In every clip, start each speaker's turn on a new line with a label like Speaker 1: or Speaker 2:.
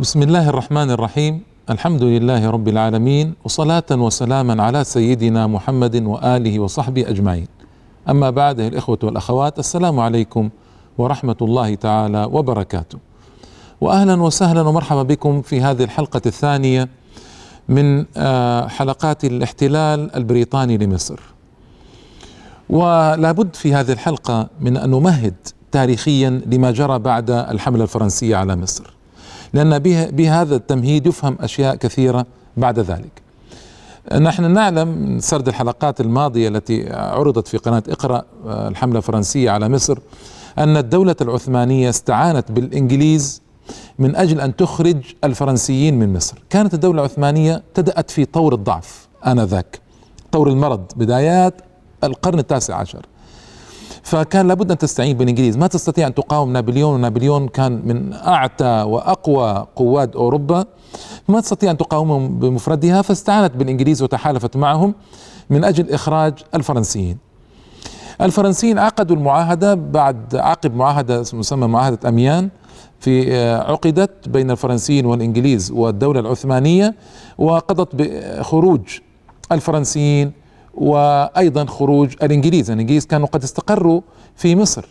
Speaker 1: بسم الله الرحمن الرحيم الحمد لله رب العالمين وصلاة وسلاما على سيدنا محمد وآله وصحبه أجمعين أما بعد الإخوة والأخوات السلام عليكم ورحمة الله تعالى وبركاته وأهلا وسهلا ومرحبا بكم في هذه الحلقة الثانية من حلقات الاحتلال البريطاني لمصر ولا بد في هذه الحلقة من أن نمهد تاريخيا لما جرى بعد الحملة الفرنسية على مصر لأن بهذا التمهيد يفهم أشياء كثيرة بعد ذلك. نحن نعلم من سرد الحلقات الماضية التي عرضت في قناة اقرأ آه، الحملة الفرنسية على مصر أن الدولة العثمانية استعانت بالإنجليز من أجل أن تخرج الفرنسيين من مصر. كانت الدولة العثمانية تدأت في طور الضعف آنذاك. طور المرض بدايات القرن التاسع عشر. فكان لابد أن تستعين بالإنجليز. ما تستطيع أن تقاوم نابليون ونابليون كان من أعتى وأقوى قوات أوروبا. ما تستطيع أن تقاومهم بمفردها فاستعانت بالإنجليز وتحالفت معهم من أجل إخراج الفرنسيين. الفرنسيين عقدوا المعاهدة بعد عقب معاهدة مسمى معاهدة أميان في عقدت بين الفرنسيين والإنجليز والدولة العثمانية وقضت بخروج الفرنسيين وأيضا خروج الإنجليز. الإنجليز كانوا قد استقروا في مصر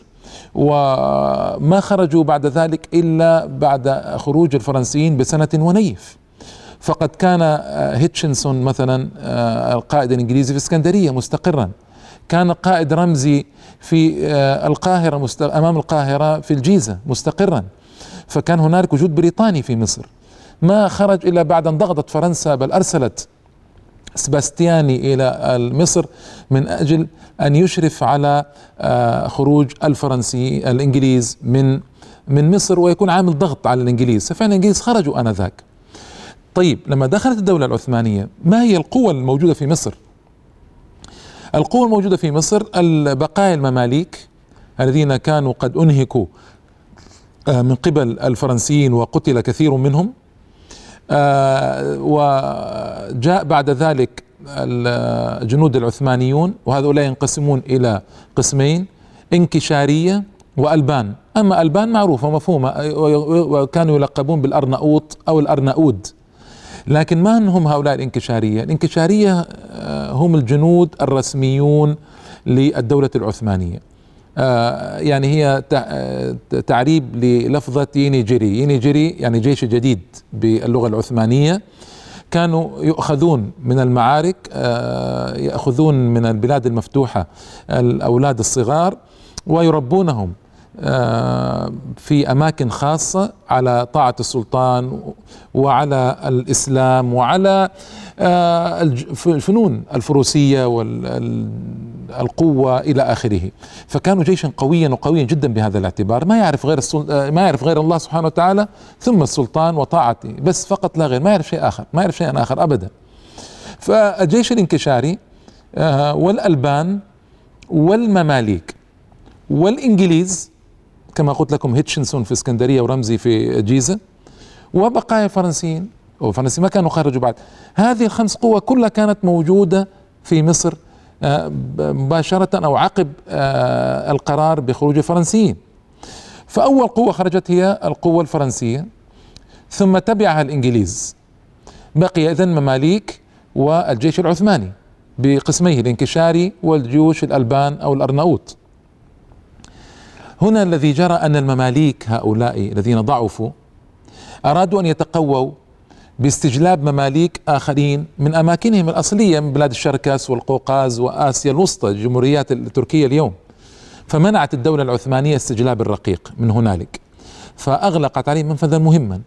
Speaker 1: وما خرجوا بعد ذلك إلا بعد خروج الفرنسيين بسنة ونيف. فقد كان هيتشنسون مثلا القائد الإنجليزي في إسكندرية مستقرا. كان قائد رمزي في القاهرة أمام القاهرة في الجيزة مستقرا. فكان هنالك وجود بريطاني في مصر. ما خرج إلا بعد أن ضغطت فرنسا بل أرسلت سباستياني إلى مصر من أجل أن يشرف على آه، خروج الفرنسي الإنجليز من من مصر ويكون عامل ضغط على الإنجليز. ففعلا الإنجليز خرجوا آنذاك. طيب لما دخلت الدولة العثمانية ما هي القوة الموجودة في مصر؟ القوة الموجودة في مصر البقايا المماليك الذين كانوا قد أنهكوا آه، من قبل الفرنسيين وقتل كثير منهم. وجاء بعد ذلك الجنود العثمانيون وهؤلاء ينقسمون إلى قسمين انكشارية وألبان. أما ألبان معروفة مفهومه وكانوا يلقبون بالأرناؤوط أو الأرناؤود. لكن من هم هؤلاء الانكشارية؟ الانكشارية آه، هم الجنود الرسميون للدولة العثمانية. آه، يعني هي آه، تعريب للفظة ينيجري ينيجري يعني جيش جديد باللغة العثمانية. كانوا يؤخذون من المعارك آه، يأخذون من البلاد المفتوحة الأولاد الصغار ويربونهم. في أماكن خاصة على طاعة السلطان وعلى الإسلام وعلى الفنون الفروسية القوة إلى آخره. فكانوا جيشا قويا وقويا جدا بهذا الاعتبار. ما يعرف غير السل... ما يعرف غير الله سبحانه وتعالى ثم السلطان وطاعته. بس فقط لا غير. ما يعرف شيء آخر. ما يعرف شيئا آخر أبدا. فالجيش الانكشاري آه، والألبان والمماليك والإنجليز كما قلت لكم هيتشنسون في اسكندرية ورمزي في جيزة. وبقايا الفرنسيين والفرنسيين ما كانوا خرجوا بعد. هذه الخمس قوى كلها كانت موجودة في مصر مباشرة أو عقب آه، القرار بخروج الفرنسيين. فأول قوة خرجت هي القوة الفرنسية. ثم تبعها الإنجليز. بقي إذن مماليك والجيش العثماني بقسميه الانكشاري والجيوش الألبان أو الأرناؤوط. هنا الذي جرى أن المماليك هؤلاء الذين ضعفوا أرادوا أن يتقووا باستجلاب مماليك آخرين من أماكنهم الأصلية من بلاد الشركس والقوقاز وآسيا الوسطى الجمهوريات التركية اليوم. فمنعت الدولة العثمانية استجلاب الرقيق من هنالك. فأغلقت عليهم منفذا مهما.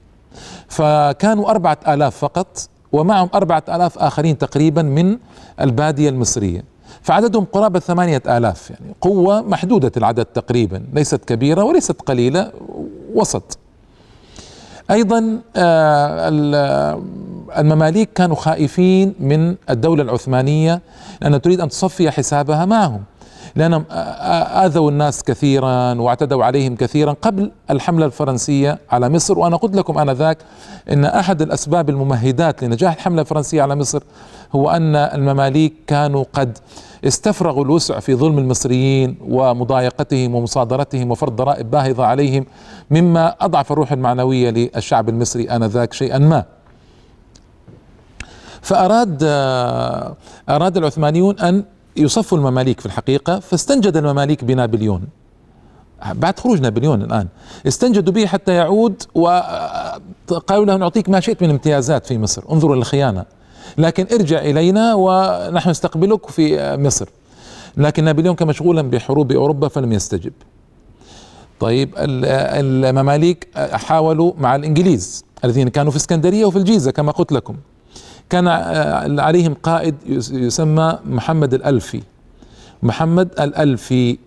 Speaker 1: فكانوا أربعة آلاف فقط ومعهم أربعة آلاف آخرين تقريبا من البادية المصرية. فعددهم قرابة ثمانية آلاف يعني قوة محدودة العدد تقريبا ليست كبيرة وليست قليلة وسط. أيضا آه، المماليك كانوا خائفين من الدولة العثمانية لأنها تريد أن تصفي حسابها معهم. لأنهم آذوا الناس كثيرا واعتدوا عليهم كثيرا قبل الحملة الفرنسية على مصر. وأنا قلت لكم آنذاك أن أحد الأسباب الممهدات لنجاح الحملة الفرنسية على مصر هو أن المماليك كانوا قد استفرغوا الوسع في ظلم المصريين ومضايقتهم ومصادرتهم وفرض ضرائب باهظة عليهم مما أضعف الروح المعنوية للشعب المصري آنذاك شيئا ما. فأراد أراد العثمانيون أن يصفوا المماليك في الحقيقة فاستنجد المماليك بنابليون. بعد خروج نابليون الآن استنجدوا به حتى يعود وقالوا له نعطيك ما شئت من امتيازات في مصر انظروا للخيانة لكن ارجع إلينا ونحن نستقبلك في مصر. لكن نابليون كان مشغولا بحروب أوروبا فلم يستجب. طيب المماليك حاولوا مع الإنجليز الذين كانوا في إسكندرية وفي الجيزة كما قلت لكم. كان عليهم قائد يسمى محمد الألفي. محمد الألفي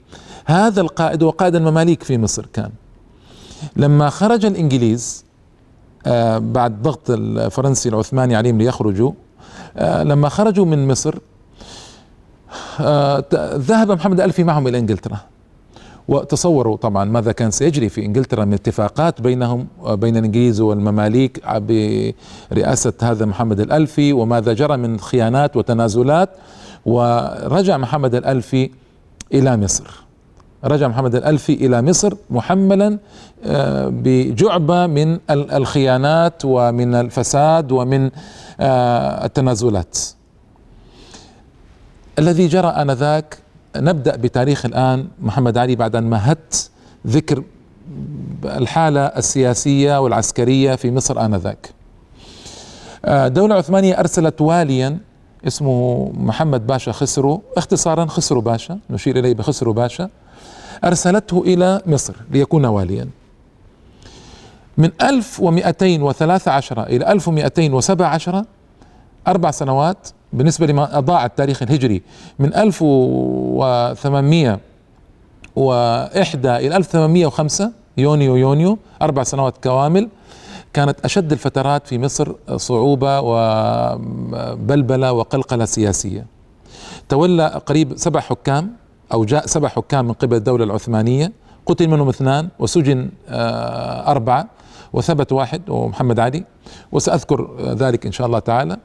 Speaker 1: هذا القائد هو قائد المماليك في مصر كان. لما خرج الإنجليز آه، بعد ضغط الفرنسي العثماني عليهم ليخرجوا آه، لما خرجوا من مصر آه، ذهب محمد الألفي معهم إلى إنجلترا. وتصوروا طبعا ماذا كان سيجري في إنجلترا من اتفاقات بينهم بين الإنجليز والمماليك برئاسة هذا محمد الألفي وماذا جرى من خيانات وتنازلات. ورجع محمد الألفي إلى مصر. رجع محمد الألفي إلى مصر محملا آه، بجعبة من الخيانات ومن الفساد ومن آه، التنازلات. الذي جرى آنذاك نبدأ بتاريخ الآن محمد علي بعد أن مهدت ذكر الحالة السياسية والعسكرية في مصر آنذاك. الدولة آه، العثمانية أرسلت واليا اسمه محمد باشا خسرو اختصارا خسرو باشا نشير إليه بخسرو باشا أرسلته إلى مصر ليكون واليا من 1213 إلى 1217 أربع سنوات بالنسبة لما أضاع التاريخ الهجري من 1801 إلى 1805 يونيو يونيو أربع سنوات كوامل كانت أشد الفترات في مصر صعوبة وبلبلة وقلقلة سياسية. تولى قريب سبع حكام أو جاء سبع حكام من قبل الدولة العثمانية قتل منهم اثنان وسجن آه، أربعة وثبت واحد ومحمد علي. وسأذكر ذلك إن شاء الله تعالى.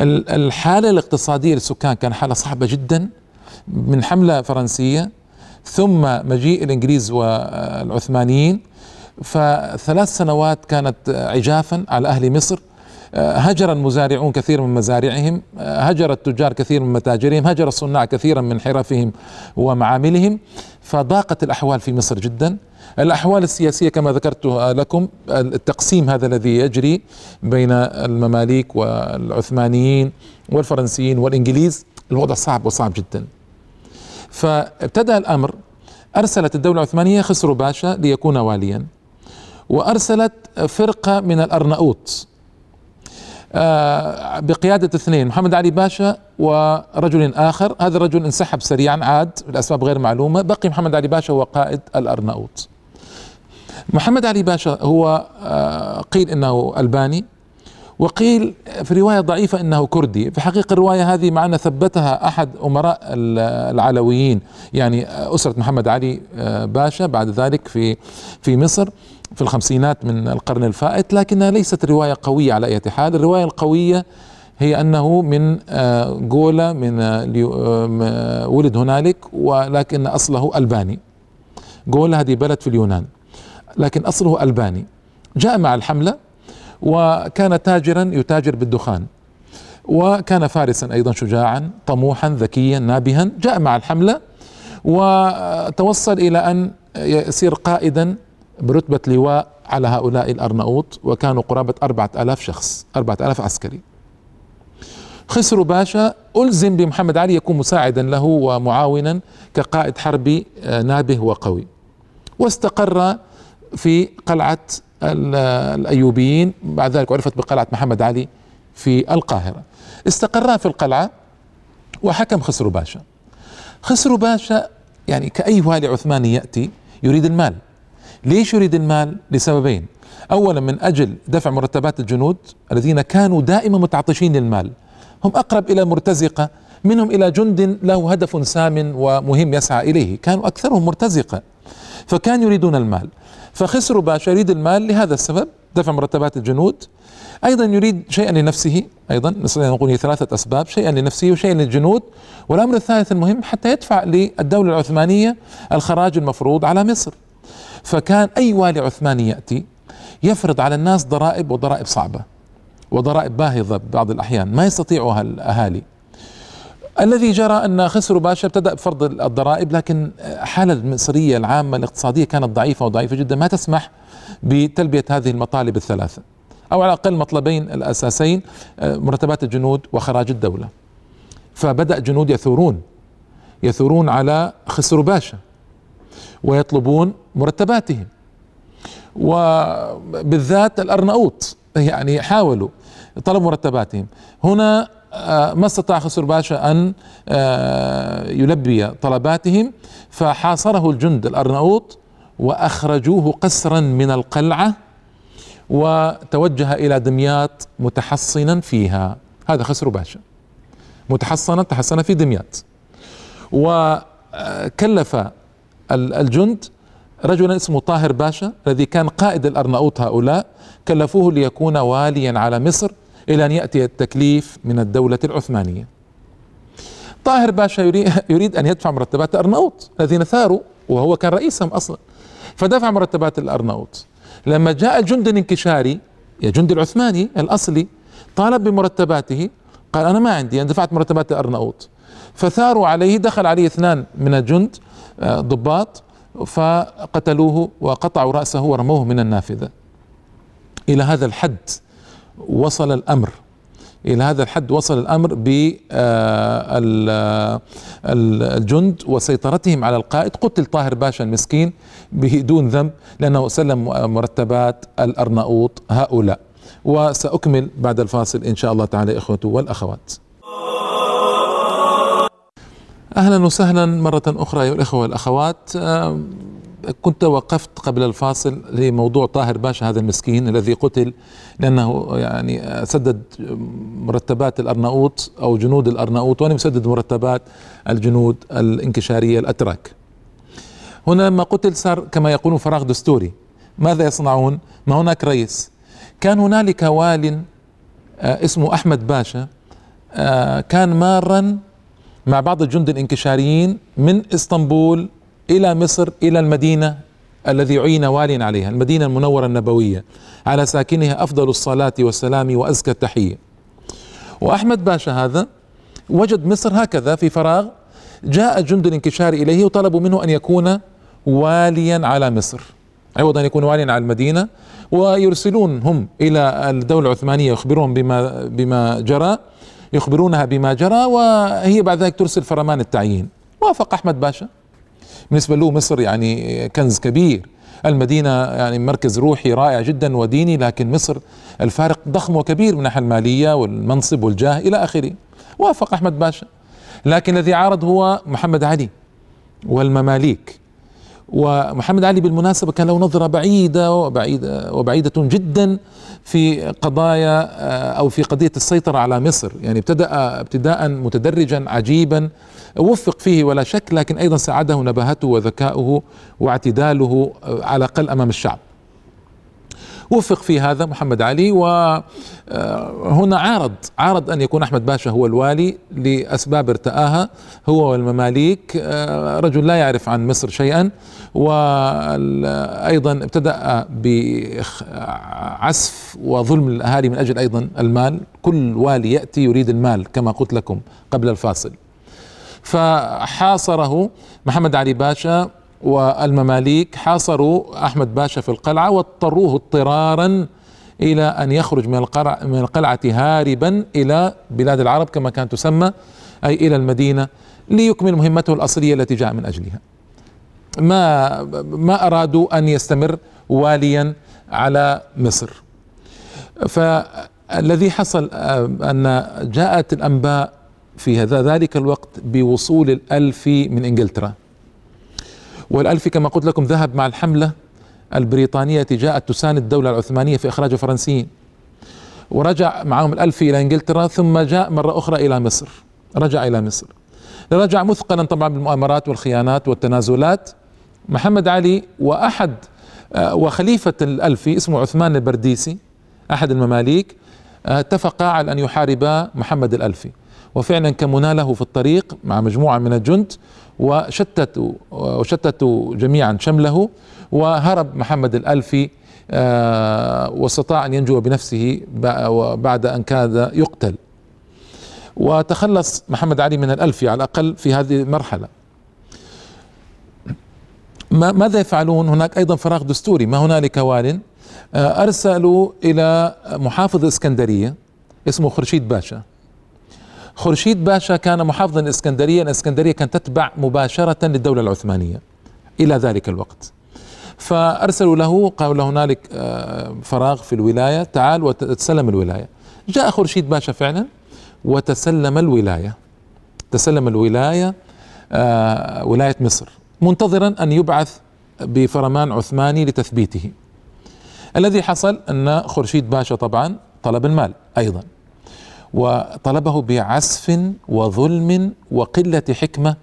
Speaker 1: الحالة الاقتصادية للسكان كان حالة صعبة جدا من حملة فرنسية ثم مجيء الإنجليز والعثمانيين فثلاث سنوات كانت عجافا على أهل مصر. هجر المزارعون كثير من مزارعهم هجر التجار كثير من متاجرهم هجر الصناع كثيرا من حرفهم ومعاملهم. فضاقت الأحوال في مصر جدا. الأحوال السياسية كما ذكرت لكم التقسيم هذا الذي يجري بين المماليك والعثمانيين والفرنسيين والإنجليز الوضع صعب وصعب جدا. فابتدأ الأمر أرسلت الدولة العثمانية خسرو باشا ليكون واليا وأرسلت فرقة من الأرناؤوط. آه، بقيادة اثنين محمد علي باشا ورجل آخر. هذا الرجل انسحب سريعا عاد لأسباب غير معلومة. بقي محمد علي باشا هو قائد الأرناؤوط محمد علي باشا هو آه، قيل إنه ألباني وقيل في رواية ضعيفة إنه كردي. في حقيقة الرواية هذه معنا ثبتها أحد أمراء العلويين يعني أسرة محمد علي آه، باشا بعد ذلك في في مصر. في الخمسينات من القرن الفائت لكنها ليست رواية قوية على أي حال. الرواية القوية هي أنه من آه، جولا من ولد هنالك ولكن أصله ألباني. جولا هذه بلد في اليونان لكن أصله ألباني. جاء مع الحملة وكان تاجرا يتاجر بالدخان وكان فارسا أيضا شجاعا طموحا ذكيا نابها. جاء مع الحملة وتوصل إلى أن يصير قائدا برتبة لواء على هؤلاء الأرناؤوط وكانوا قرابة أربعة ألاف شخص أربعة ألاف عسكري. خسروا باشا ألزم بمحمد علي يكون مساعدا له ومعاونا كقائد حربي نابه وقوي. واستقر في قلعة الأيوبيين بعد ذلك عرفت بقلعة محمد علي في القاهرة. استقرا في القلعة وحكم خسرو باشا. خسرو باشا يعني كأي والي عثماني يأتي يريد المال. ليش يريد المال؟ لسببين. أولا من أجل دفع مرتبات الجنود الذين كانوا دائما متعطشين للمال. هم أقرب إلى مرتزقة منهم إلى جند له هدف سام ومهم يسعى إليه. كانوا أكثرهم مرتزقة فكان يريدون المال. فخسروا باشا يريد المال لهذا السبب دفع مرتبات الجنود. أيضا يريد شيئا لنفسه أيضا نقول ثلاثة أسباب شيئا لنفسه وشيئا للجنود. والأمر الثالث المهم حتى يدفع للدولة العثمانية الخراج المفروض على مصر. فكان أي والي عثماني يأتي يفرض على الناس ضرائب وضرائب صعبة وضرائب باهظة ببعض الأحيان ما يستطيعها الأهالي. الذي جرى أن خسروا باشا ابتدأ بفرض الضرائب لكن الحاله المصرية العامة الاقتصادية كانت ضعيفة وضعيفة جدا. ما تسمح بتلبية هذه المطالب الثلاثة أو على الأقل مطلبين الأساسين آه، مرتبات الجنود وخراج الدولة. فبدأ جنود يثورون يثورون على خسروا باشا ويطلبون مرتباتهم. وبالذات الأرناؤوط يعني حاولوا طلبوا مرتباتهم. هنا آه، ما استطاع خسر باشا أن آه، يلبي طلباتهم فحاصره الجند الأرناؤوط وأخرجوه قسرا من القلعة وتوجه إلى دمياط متحصنا فيها. هذا خسر باشا. متحصنا تحصن في دمياط. وكلف الجند رجلا اسمه طاهر باشا الذي كان قائد الأرناؤوط هؤلاء كلفوه ليكون واليا على مصر إلى أن يأتي التكليف من الدولة العثمانية. طاهر باشا يريد أن يدفع مرتبات الأرناؤوط الذين ثاروا وهو كان رئيسهم أصلا فدفع مرتبات الأرناؤوط لما جاء الجند الانكشاري يا جندي العثماني الأصلي طالب بمرتباته قال أنا ما عندي أنا دفعت مرتبات الأرناؤوط فثاروا عليه دخل عليه اثنان من الجند آه، ضباط فقتلوه وقطعوا رأسه ورموه من النافذة. إلى هذا الحد وصل الأمر. إلى هذا الحد وصل الأمر بالجند وسيطرتهم على القائد. قتل طاهر باشا المسكين بدون ذنب لأنه سلم مرتبات الأرناؤوط هؤلاء. وسأكمل بعد الفاصل إن شاء الله تعالى اخوته والأخوات. أهلا وسهلا مرة أخرى ايها الإخوة والأخوات كنت وقفت قبل الفاصل لموضوع طاهر باشا هذا المسكين الذي قتل لأنه يعني سدد مرتبات الارناؤوط أو جنود الارناؤوط ولم يسدد مرتبات الجنود الانكشارية الأتراك. هنا لما قتل صار كما يقولون فراغ دستوري. ماذا يصنعون؟ ما هناك رئيس. كان هنالك وال آه، اسمه أحمد باشا آه، كان مارا مع بعض الجند الانكشاريين من إسطنبول إلى مصر إلى المدينة الذي عين واليا عليها المدينة المنورة النبوية على ساكنها أفضل الصلاة والسلام وأزكى التحية. وأحمد باشا هذا وجد مصر هكذا في فراغ جاء جند الانكشار إليه وطلبوا منه أن يكون واليا على مصر عوض أن يكون واليا على المدينة ويرسلون هم إلى الدولة العثمانية يخبرون بما بما جرى. يخبرونها بما جرى وهي بعد ذلك ترسل فرمان التعيين. وافق أحمد باشا. بالنسبة له مصر يعني كنز كبير. المدينة يعني مركز روحي رائع جدا وديني لكن مصر الفارق ضخم وكبير من الناحية المالية والمنصب والجاه إلى آخره. وافق أحمد باشا. لكن الذي عارض هو محمد علي والمماليك. ومحمد علي بالمناسبة كان له نظرة بعيدة وبعيدة وبعيدة جدا في قضايا أو في قضية السيطرة على مصر. يعني ابتدأ ابتداء متدرجا عجيبا وفق فيه ولا شك لكن أيضا ساعده نباهته وذكاؤه واعتداله آه، على الأقل أمام الشعب. وفق في هذا محمد علي وهنا آه، عارض عارض أن يكون أحمد باشا هو الوالي لأسباب ارتآها هو والمماليك آه، رجل لا يعرف عن مصر شيئا وأيضا ابتدأ بعسف وظلم الأهالي من أجل أيضا المال كل والي يأتي يريد المال كما قلت لكم قبل الفاصل. فحاصره محمد علي باشا والمماليك حاصروا أحمد باشا في القلعة واضطروه اضطرارا إلى أن يخرج من القلعه من القلعة هاربا إلى بلاد العرب كما كانت تسمى أي إلى المدينة ليكمل مهمته الأصلية التي جاء من أجلها. ما ما أرادوا أن يستمر واليا على مصر. فالذي حصل أن جاءت الأنباء في هذا ذلك الوقت بوصول الألفي من إنجلترا والألفي كما قلت لكم ذهب مع الحملة البريطانية التي جاءت تساند الدولة العثمانية في إخراج الفرنسيين ورجع معهم الألفي إلى إنجلترا ثم جاء مرة أخرى إلى مصر. رجع إلى مصر. رجع مثقلا طبعا بالمؤامرات والخيانات والتنازلات. محمد علي وأحد آه، وخليفة الألفي اسمه عثمان البرديسي أحد المماليك آه، اتفقا على أن يحاربا محمد الألفي وفعلا كمنا له في الطريق مع مجموعة من الجند وشتتوا وشتتوا جميعا شمله وهرب محمد الألفي آه، واستطاع أن ينجو بنفسه بعد أن كاد يقتل. وتخلص محمد علي من الألفي على الأقل في هذه المرحلة. ماذا يفعلون؟ هناك أيضا فراغ دستوري. ما هنالك وال؟ آه، أرسلوا إلى محافظ الإسكندرية اسمه خرشيد باشا. خرشيد باشا كان محافظا الإسكندرية الإسكندرية كانت تتبع مباشرة للدولة العثمانية إلى ذلك الوقت. فأرسلوا له قالوا له هنالك آه، فراغ في الولاية تعال وتسلم الولاية. جاء خرشيد باشا فعلا وتسلم الولاية. تسلم الولاية آه، ولاية مصر منتظرا أن يبعث بفرمان عثماني لتثبيته. الذي حصل أن خرشيد باشا طبعا طلب المال أيضا. وطلبه بعسف وظلم وقلة حكمة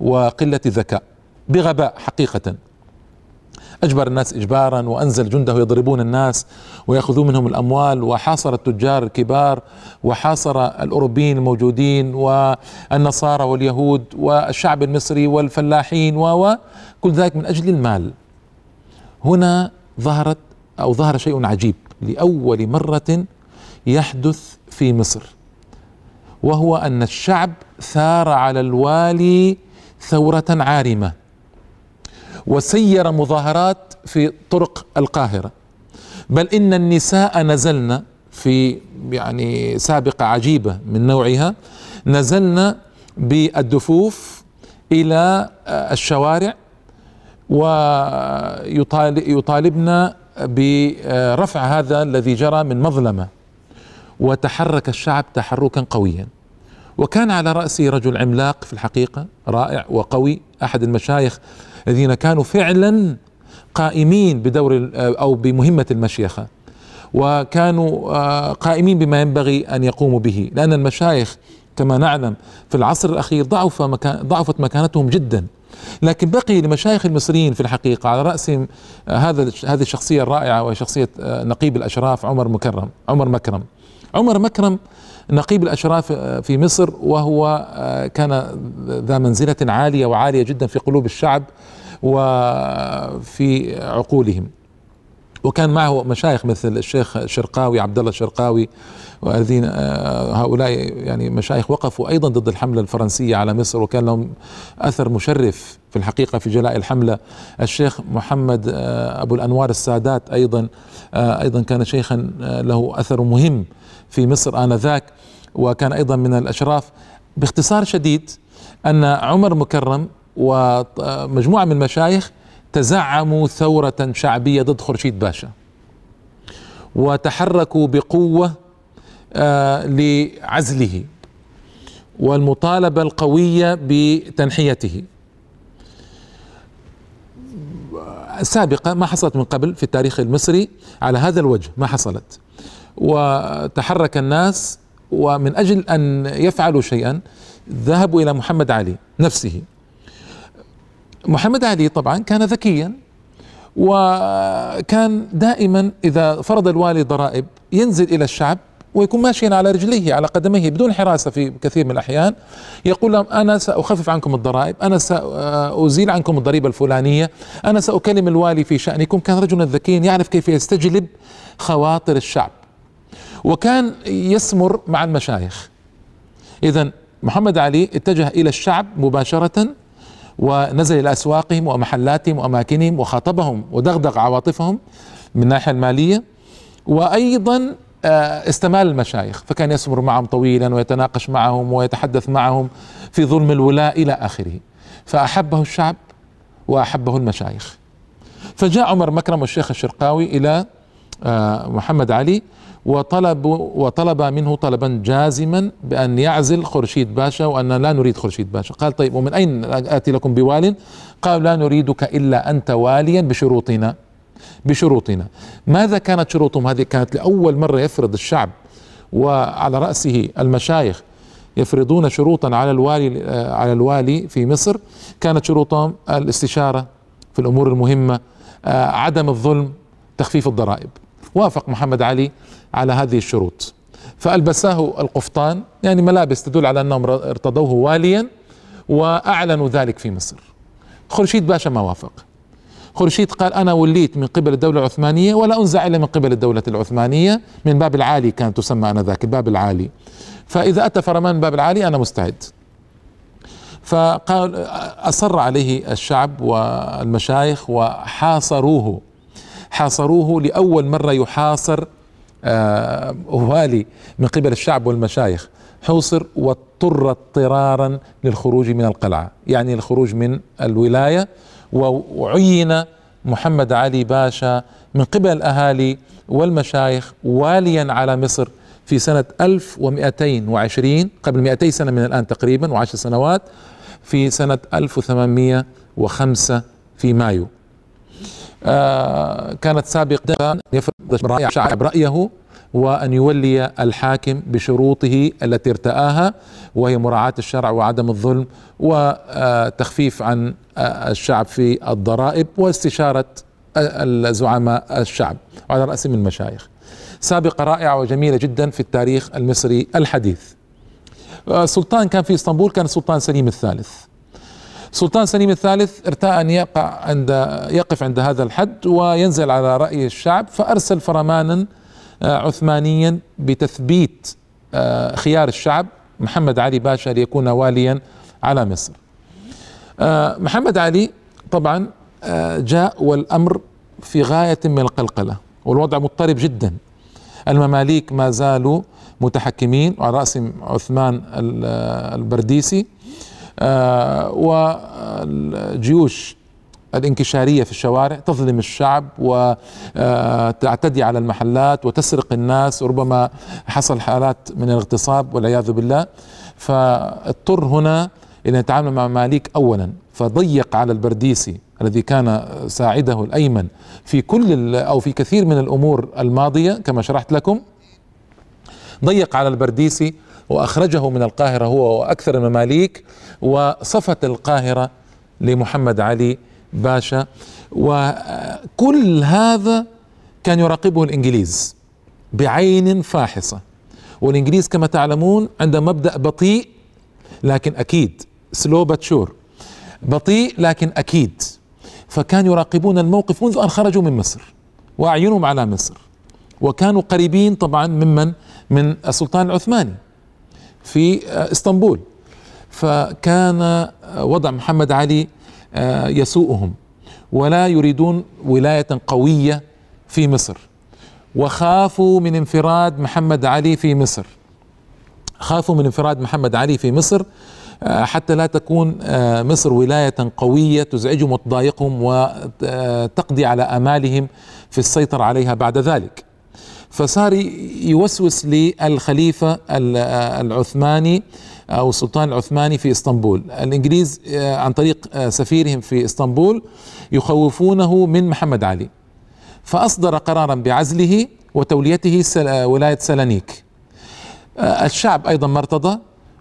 Speaker 1: وقلة ذكاء بغباء حقيقة. أجبر الناس إجبارا وأنزل جنده يضربون الناس ويأخذون منهم الأموال وحاصر التجار الكبار وحاصر الأوروبيين الموجودين والنصارى واليهود والشعب المصري والفلاحين و كل ذلك من أجل المال. هنا ظهرت أو ظهر شيء عجيب لأول مرة يحدث في مصر. وهو أن الشعب ثار على الوالي ثورة عارمة وسير مظاهرات في طرق القاهرة. بل إن النساء نزلن في يعني سابقة عجيبة من نوعها نزلن بالدفوف إلى الشوارع ويطالبن برفع هذا الذي جرى من مظلمة. وتحرك الشعب تحركا قويا. وكان على رأسه رجل عملاق في الحقيقة رائع وقوي أحد المشايخ الذين كانوا فعلا قائمين بدور أو بمهمة المشيخة. وكانوا آه، قائمين بما ينبغي أن يقوموا به لأن المشايخ كما نعلم في العصر الأخير ضعف مكان ضعفت مكانتهم جدا. لكن بقي لمشايخ المصريين في الحقيقة على رأسهم آه، هذا هذه الشخصية الرائعة وهي شخصية آه، نقيب الأشراف عمر مكرم عمر مكرم. عمر مكرم نقيب الأشراف في مصر وهو كان ذا منزلة عالية وعالية جدا في قلوب الشعب وفي عقولهم. وكان معه مشايخ مثل الشيخ شرقاوي عبد الله الشرقاوي والذين هؤلاء يعني مشايخ وقفوا أيضا ضد الحملة الفرنسية على مصر وكان لهم أثر مشرف في الحقيقة في جلاء الحملة. الشيخ محمد أبو الأنوار السادات أيضا أيضا كان شيخا له أثر مهم في مصر آنذاك وكان أيضا من الأشراف. باختصار شديد أن عمر مكرم ومجموعة من المشايخ تزعموا ثورة شعبية ضد خورشيد باشا وتحركوا بقوة آه، لعزله والمطالبة القوية بتنحيته. سابقة ما حصلت من قبل في التاريخ المصري على هذا الوجه ما حصلت. وتحرك الناس ومن أجل أن يفعلوا شيئا ذهبوا إلى محمد علي نفسه. محمد علي طبعا كان ذكيا وكان دائما إذا فرض الوالي ضرائب ينزل إلى الشعب ويكون ماشيا على رجليه على قدميه بدون حراسة في كثير من الأحيان. يقول لهم أنا سأخفف عنكم الضرائب، أنا سأزيل عنكم الضريبة الفلانية، أنا سأكلم الوالي في شأنكم، كان رجلا ذكيا يعرف كيف يستجلب خواطر الشعب. وكان يسمر مع المشايخ. اذا محمد علي اتجه إلى الشعب مباشرة ونزل إلى أسواقهم ومحلاتهم وأماكنهم وخاطبهم ودغدغ عواطفهم من الناحية المالية. وأيضا آه، استمال المشايخ فكان يسمر معهم طويلا ويتناقش معهم ويتحدث معهم في ظلم الولاء إلى آخره. فأحبه الشعب وأحبه المشايخ. فجاء عمر مكرم والشيخ الشرقاوي إلى آه، محمد علي وطلب وطلب منه طلبا جازما بأن يعزل خورشيد باشا وأن لا نريد خورشيد باشا. قال طيب ومن أين آتي لكم بوال؟ قال لا نريدك إلا أنت واليا بشروطنا. بشروطنا. ماذا كانت شروطهم؟ هذه كانت لأول مرة يفرض الشعب وعلى رأسه المشايخ يفرضون شروطا على الوالي على الوالي في مصر. كانت شروطهم الاستشارة في الأمور المهمة عدم الظلم تخفيف الضرائب. وافق محمد علي على هذه الشروط. فألبساه القفطان يعني ملابس تدل على أنهم ارتضوه واليا وأعلنوا ذلك في مصر. خرشيد باشا ما وافق. خرشيد قال أنا وليت من قبل الدولة العثمانية ولا أنزع إلا من قبل الدولة العثمانية من باب العالي كانت تسمى آنذاك الباب العالي. فإذا أتى فرمان من باب العالي أنا مستعد. فقال أصر عليه الشعب والمشايخ وحاصروه. حاصروه لأول مرة يحاصر آه، والي من قبل الشعب والمشايخ. حوصر واضطر اضطرارا للخروج من القلعة يعني الخروج من الولاية. وعين محمد علي باشا من قبل الأهالي والمشايخ واليا على مصر في سنة 1220 قبل 200 سنة من الآن تقريبا وعشر سنوات في سنة 1805 في مايو. كانت سابقا يفرض الشعب رأيه وأن يولي الحاكم بشروطه التي ارتآها وهي مراعاة الشرع وعدم الظلم وتخفيف عن الشعب في الضرائب واستشارة الزعماء الشعب على رأسهم المشايخ. سابقة رائعة وجميلة جدا في التاريخ المصري الحديث. السلطان كان في إسطنبول كان السلطان سليم الثالث. سلطان سليم الثالث ارتأى أن يقع عند يقف عند هذا الحد وينزل على رأي الشعب فأرسل فرمانا آه، عثمانيا بتثبيت آه، خيار الشعب محمد علي باشا ليكون واليا على مصر. آه، محمد علي طبعا جاء والأمر في غاية من القلقلة والوضع مضطرب جدا. المماليك ما زالوا متحكمين وعلى رأسهم عثمان البرديسي. والجيوش الانكشارية في الشوارع تظلم الشعب وتعتدي على المحلات وتسرق الناس وربما حصل حالات من الاغتصاب والعياذ بالله. فاضطر هنا إلى يتعامل مع مماليك اولا. فضيق على البرديسي الذي كان ساعده الأيمن في كل أو في كثير من الأمور الماضية كما شرحت لكم. ضيق على البرديسي وأخرجه من القاهرة هو وأكثر المماليك وصفت القاهرة لمحمد علي باشا. وكل هذا كان يراقبه الإنجليز بعين فاحصة. والإنجليز كما تعلمون عندهم مبدأ بطيء لكن أكيد سلو باتشور بطيء لكن أكيد. فكانوا يراقبون الموقف منذ أن خرجوا من مصر وأعينهم على مصر. وكانوا قريبين طبعا ممن؟ من السلطان العثماني. في إسطنبول. فكان وضع محمد علي آه، يسوءهم. ولا يريدون ولاية قوية في مصر. وخافوا من انفراد محمد علي في مصر. خافوا من انفراد محمد علي في مصر آه، حتى لا تكون آه، مصر ولاية قوية تزعجهم وتضايقهم وتقضي على آمالهم في السيطرة عليها بعد ذلك. فصار يوسوس للخليفة العثماني أو السلطان العثماني في إسطنبول. الإنجليز آه، عن طريق آه، سفيرهم في إسطنبول يخوفونه من محمد علي. فأصدر قرارا بعزله وتوليته آه، ولاية سلانيك. الشعب أيضا ما ارتضى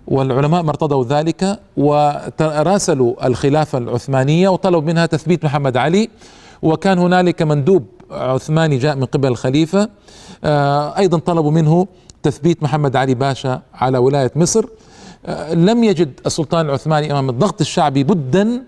Speaker 1: والعلماء ما ارتضوا ذلك وراسلوا الخلافة العثمانية وطلبوا منها تثبيت محمد علي. وكان هنالك مندوب عثماني جاء من قبل الخليفة. أيضا طلبوا منه تثبيت محمد علي باشا على ولاية مصر. لم يجد السلطان العثماني أمام الضغط الشعبي بدا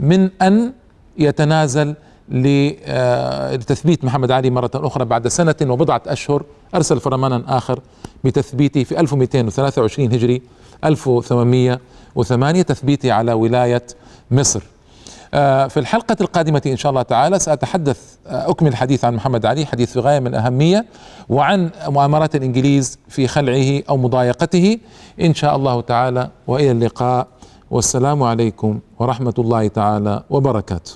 Speaker 1: من أن يتنازل لتثبيت محمد علي مرة أخرى بعد سنة وبضعة أشهر. أرسل فرمانا آخر بتثبيته في 1223 هجري 1808 تثبيته على ولاية مصر. آه، في الحلقة القادمة إن شاء الله تعالى سأتحدث آه، أكمل الحديث عن محمد علي حديث في غاية من الأهمية وعن مؤامرات الإنجليز في خلعه أو مضايقته. إن شاء الله تعالى وإلى اللقاء. والسلام عليكم ورحمة الله تعالى وبركاته.